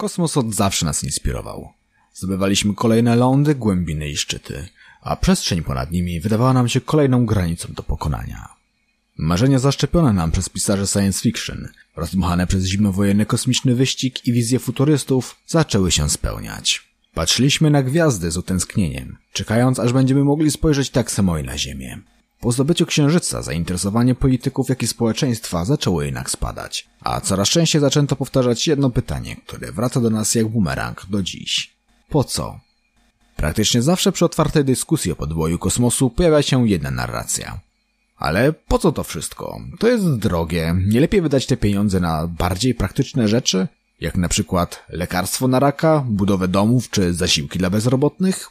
Kosmos od zawsze nas inspirował. Zdobywaliśmy kolejne lądy, głębiny i szczyty, a przestrzeń ponad nimi wydawała nam się kolejną granicą do pokonania. Marzenia zaszczepione nam przez pisarzy science fiction, rozdmuchane przez zimowojenny kosmiczny wyścig i wizje futurystów, zaczęły się spełniać. Patrzyliśmy na gwiazdy z utęsknieniem, czekając aż będziemy mogli spojrzeć tak samo i na Ziemię. Po zdobyciu księżyca zainteresowanie polityków, jak i społeczeństwa zaczęło jednak spadać, a coraz częściej zaczęto powtarzać jedno pytanie, które wraca do nas jak bumerang do dziś. Po co? Praktycznie zawsze przy otwartej dyskusji o podwoju kosmosu pojawia się jedna narracja. Ale po co to wszystko? To jest drogie. Nie lepiej wydać te pieniądze na bardziej praktyczne rzeczy? Jak na przykład lekarstwo na raka, budowę domów czy zasiłki dla bezrobotnych?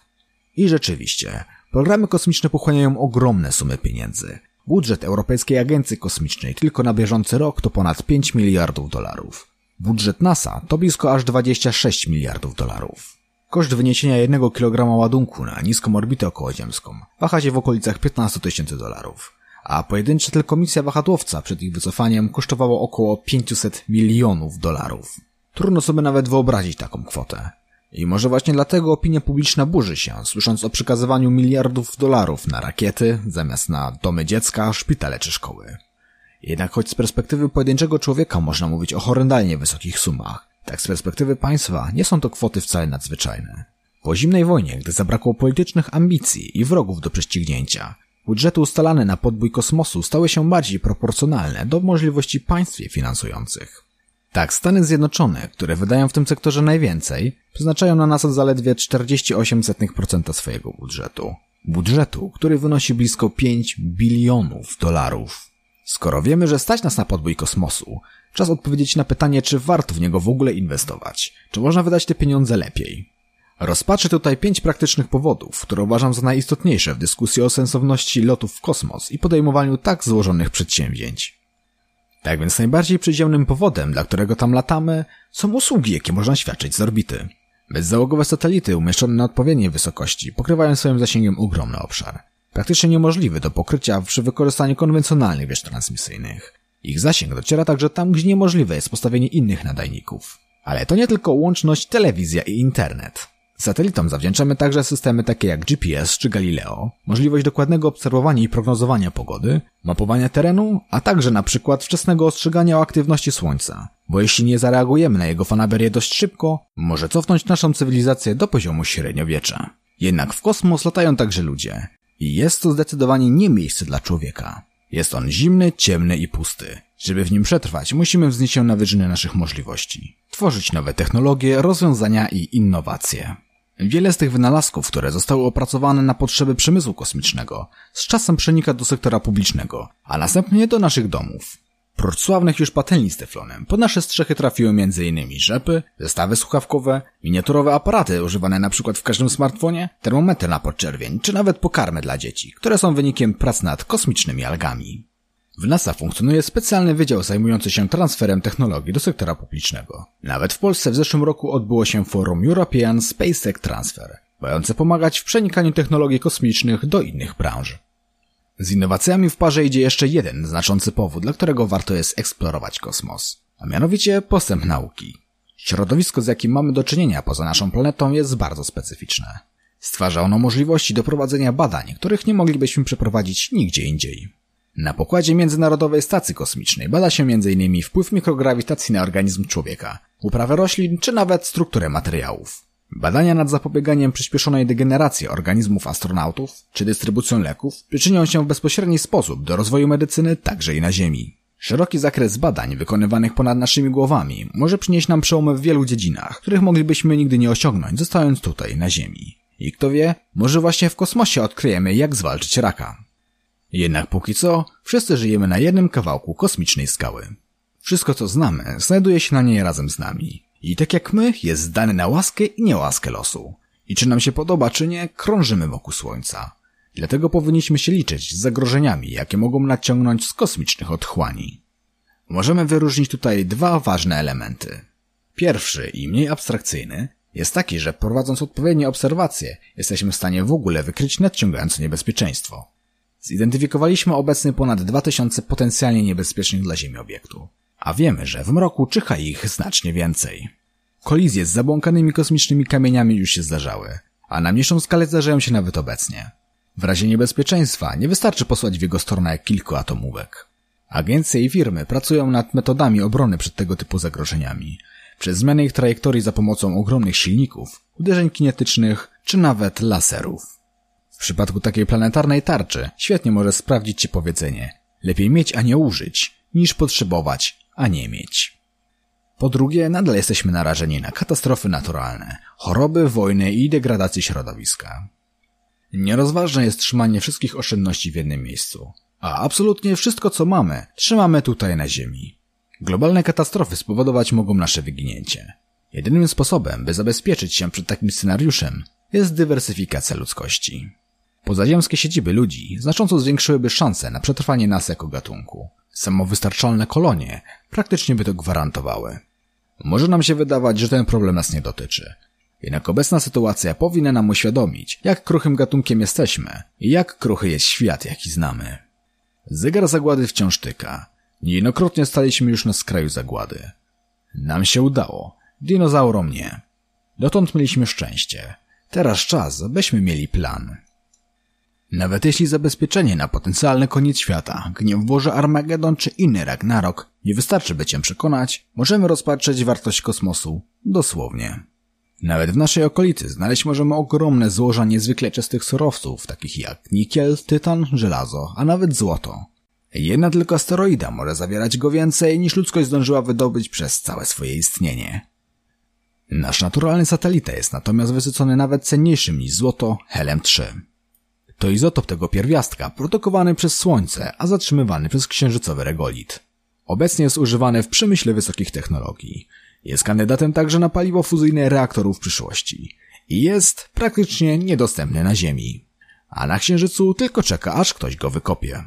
I rzeczywiście, programy kosmiczne pochłaniają ogromne sumy pieniędzy. Budżet Europejskiej Agencji Kosmicznej tylko na bieżący rok to ponad 5 miliardów dolarów. Budżet NASA to blisko aż 26 miliardów dolarów. Koszt wyniesienia jednego kilograma ładunku na niską orbitę okołoziemską waha się w okolicach 15 tysięcy dolarów, a pojedyncza tylko misja wahadłowca przed ich wycofaniem kosztowało około 500 milionów dolarów. Trudno sobie nawet wyobrazić taką kwotę. I może właśnie dlatego opinia publiczna burzy się, słysząc o przekazywaniu miliardów dolarów na rakiety zamiast na domy dziecka, szpitale czy szkoły. Jednak choć z perspektywy pojedynczego człowieka można mówić o horrendalnie wysokich sumach, tak z perspektywy państwa nie są to kwoty wcale nadzwyczajne. Po zimnej wojnie, gdy zabrakło politycznych ambicji i wrogów do prześcignięcia, budżety ustalane na podbój kosmosu stały się bardziej proporcjonalne do możliwości państw je finansujących. Tak, Stany Zjednoczone, które wydają w tym sektorze najwięcej, przeznaczają na NASA zaledwie 48% swojego budżetu. Budżetu, który wynosi blisko 5 bilionów dolarów. Skoro wiemy, że stać nas na podbój kosmosu, czas odpowiedzieć na pytanie, czy warto w niego w ogóle inwestować, czy można wydać te pieniądze lepiej. Rozpatrzę tutaj pięć praktycznych powodów, które uważam za najistotniejsze w dyskusji o sensowności lotów w kosmos i podejmowaniu tak złożonych przedsięwzięć. Tak więc najbardziej przyziemnym powodem, dla którego tam latamy, są usługi, jakie można świadczyć z orbity. Bezzałogowe satelity umieszczone na odpowiedniej wysokości pokrywają swoim zasięgiem ogromny obszar. Praktycznie niemożliwy do pokrycia przy wykorzystaniu konwencjonalnych wież transmisyjnych. Ich zasięg dociera także tam, gdzie niemożliwe jest postawienie innych nadajników. Ale to nie tylko łączność, telewizja i internet. Satelitom zawdzięczamy także systemy takie jak GPS czy Galileo, możliwość dokładnego obserwowania i prognozowania pogody, mapowania terenu, a także na przykład wczesnego ostrzegania o aktywności Słońca, bo jeśli nie zareagujemy na jego fanaberię dość szybko, może cofnąć naszą cywilizację do poziomu średniowiecza. Jednak w kosmos latają także ludzie i jest to zdecydowanie nie miejsce dla człowieka. Jest on zimny, ciemny i pusty. Żeby w nim przetrwać, musimy wznieść się na wyżyny naszych możliwości. Tworzyć nowe technologie, rozwiązania i innowacje. Wiele z tych wynalazków, które zostały opracowane na potrzeby przemysłu kosmicznego, z czasem przenika do sektora publicznego, a następnie do naszych domów. Prócz sławnych już patelni z teflonem, pod nasze strzechy trafiły m.in. rzepy, zestawy słuchawkowe, miniaturowe aparaty używane np. w każdym smartfonie, termometry na podczerwień, czy nawet pokarmy dla dzieci, które są wynikiem prac nad kosmicznymi algami. W NASA funkcjonuje specjalny wydział zajmujący się transferem technologii do sektora publicznego. Nawet w Polsce w zeszłym roku odbyło się forum European Space Tech Transfer, mające pomagać w przenikaniu technologii kosmicznych do innych branż. Z innowacjami w parze idzie jeszcze jeden znaczący powód, dla którego warto jest eksplorować kosmos, a mianowicie postęp nauki. Środowisko, z jakim mamy do czynienia poza naszą planetą, jest bardzo specyficzne. Stwarza ono możliwości do prowadzenia badań, których nie moglibyśmy przeprowadzić nigdzie indziej. Na pokładzie Międzynarodowej Stacji Kosmicznej bada się m.in. wpływ mikrograwitacji na organizm człowieka, uprawę roślin czy nawet strukturę materiałów. Badania nad zapobieganiem przyspieszonej degeneracji organizmów astronautów czy dystrybucją leków przyczynią się w bezpośredni sposób do rozwoju medycyny także i na Ziemi. Szeroki zakres badań wykonywanych ponad naszymi głowami może przynieść nam przełomy w wielu dziedzinach, których moglibyśmy nigdy nie osiągnąć, zostając tutaj na Ziemi. I kto wie, może właśnie w kosmosie odkryjemy, jak zwalczyć raka. Jednak póki co, wszyscy żyjemy na jednym kawałku kosmicznej skały. Wszystko co znamy, znajduje się na niej razem z nami. I tak jak my, jest zdany na łaskę i niełaskę losu. I czy nam się podoba, czy nie, krążymy wokół Słońca. Dlatego powinniśmy się liczyć z zagrożeniami, jakie mogą nadciągnąć z kosmicznych otchłani. Możemy wyróżnić tutaj dwa ważne elementy. Pierwszy i mniej abstrakcyjny jest taki, że prowadząc odpowiednie obserwacje, jesteśmy w stanie w ogóle wykryć nadciągające niebezpieczeństwo. Zidentyfikowaliśmy obecnie ponad 2000 potencjalnie niebezpiecznych dla Ziemi obiektów, a wiemy, że w mroku czyha ich znacznie więcej. Kolizje z zabłąkanymi kosmicznymi kamieniami już się zdarzały, a na mniejszą skalę zdarzają się nawet obecnie. W razie niebezpieczeństwa nie wystarczy posłać w jego stronę kilku atomówek. Agencje i firmy pracują nad metodami obrony przed tego typu zagrożeniami, przez zmianę ich trajektorii za pomocą ogromnych silników, uderzeń kinetycznych czy nawet laserów. W przypadku takiej planetarnej tarczy świetnie może sprawdzić się powiedzenie lepiej mieć, a nie użyć, niż potrzebować, a nie mieć. Po drugie, nadal jesteśmy narażeni na katastrofy naturalne, choroby, wojny i degradację środowiska. Nierozważne jest trzymanie wszystkich oszczędności w jednym miejscu, a absolutnie wszystko co mamy, trzymamy tutaj na Ziemi. Globalne katastrofy spowodować mogą nasze wyginięcie. Jedynym sposobem, by zabezpieczyć się przed takim scenariuszem, jest dywersyfikacja ludzkości. Pozaziemskie siedziby ludzi znacząco zwiększyłyby szanse na przetrwanie nas jako gatunku. Samowystarczalne kolonie praktycznie by to gwarantowały. Może nam się wydawać, że ten problem nas nie dotyczy. Jednak obecna sytuacja powinna nam uświadomić, jak kruchym gatunkiem jesteśmy i jak kruchy jest świat, jaki znamy. Zegar zagłady wciąż tyka. Niejednokrotnie staliśmy już na skraju zagłady. Nam się udało, dinozaurom nie. Dotąd mieliśmy szczęście. Teraz czas, byśmy mieli plan. Nawet jeśli zabezpieczenie na potencjalny koniec świata, gniew Boże Armagedon czy inny Ragnarok nie wystarczy, by cię przekonać, możemy rozpatrzeć wartość kosmosu dosłownie. Nawet w naszej okolicy znaleźć możemy ogromne złoża niezwykle czystych surowców, takich jak nikiel, tytan, żelazo, a nawet złoto. Jedna tylko asteroida może zawierać go więcej, niż ludzkość zdążyła wydobyć przez całe swoje istnienie. Nasz naturalny satelita jest natomiast wysycony nawet cenniejszym niż złoto Helem-3. To izotop tego pierwiastka, produkowany przez Słońce, a zatrzymywany przez księżycowy regolit. Obecnie jest używany w przemyśle wysokich technologii. Jest kandydatem także na paliwo fuzyjne reaktorów przyszłości. I jest praktycznie niedostępny na Ziemi. A na Księżycu tylko czeka, aż ktoś go wykopie.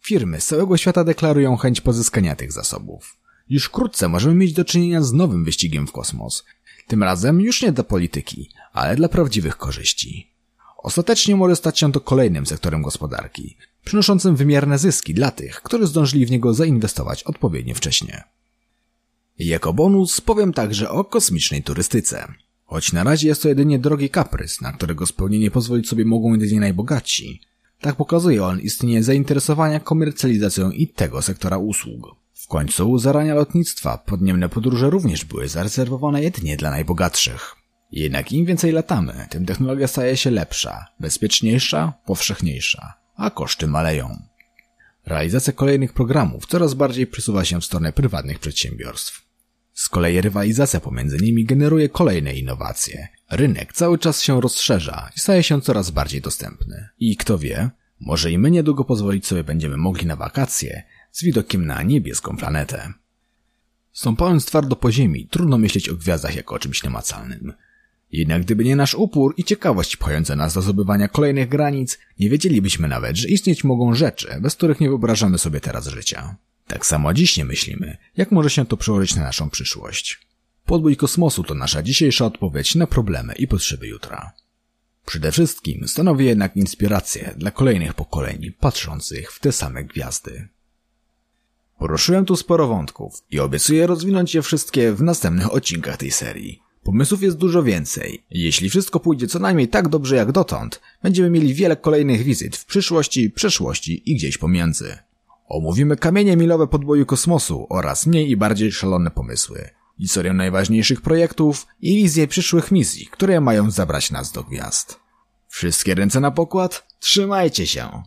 Firmy z całego świata deklarują chęć pozyskania tych zasobów. Już wkrótce możemy mieć do czynienia z nowym wyścigiem w kosmos. Tym razem już nie dla polityki, ale dla prawdziwych korzyści. Ostatecznie może stać się to kolejnym sektorem gospodarki, przynoszącym wymierne zyski dla tych, którzy zdążyli w niego zainwestować odpowiednio wcześnie. Jako bonus powiem także o kosmicznej turystyce. Choć na razie jest to jedynie drogi kaprys, na którego spełnienie pozwolić sobie mogą jedynie najbogatsi, tak pokazuje on istnienie zainteresowania komercjalizacją i tego sektora usług. W końcu zarania lotnictwa, podniemne podróże również były zarezerwowane jedynie dla najbogatszych. Jednak im więcej latamy, tym technologia staje się lepsza, bezpieczniejsza, powszechniejsza, a koszty maleją. Realizacja kolejnych programów coraz bardziej przesuwa się w stronę prywatnych przedsiębiorstw. Z kolei rywalizacja pomiędzy nimi generuje kolejne innowacje. Rynek cały czas się rozszerza i staje się coraz bardziej dostępny. I kto wie, może i my niedługo pozwolić sobie będziemy mogli na wakacje z widokiem na niebieską planetę. Stąpając twardo po ziemi, trudno myśleć o gwiazdach jako o czymś namacalnym. Jednak gdyby nie nasz upór i ciekawość pchająca nas do zdobywania kolejnych granic, nie wiedzielibyśmy nawet, że istnieć mogą rzeczy, bez których nie wyobrażamy sobie teraz życia. Tak samo dziś nie myślimy, jak może się to przełożyć na naszą przyszłość. Podbój kosmosu to nasza dzisiejsza odpowiedź na problemy i potrzeby jutra. Przede wszystkim stanowi jednak inspirację dla kolejnych pokoleń patrzących w te same gwiazdy. Poruszyłem tu sporo wątków i obiecuję rozwinąć je wszystkie w następnych odcinkach tej serii. Pomysłów jest dużo więcej. Jeśli wszystko pójdzie co najmniej tak dobrze jak dotąd, będziemy mieli wiele kolejnych wizyt w przyszłości, przeszłości i gdzieś pomiędzy. Omówimy kamienie milowe podboju kosmosu oraz mniej i bardziej szalone pomysły, historię najważniejszych projektów i wizję przyszłych misji, które mają zabrać nas do gwiazd. Wszystkie ręce na pokład? Trzymajcie się!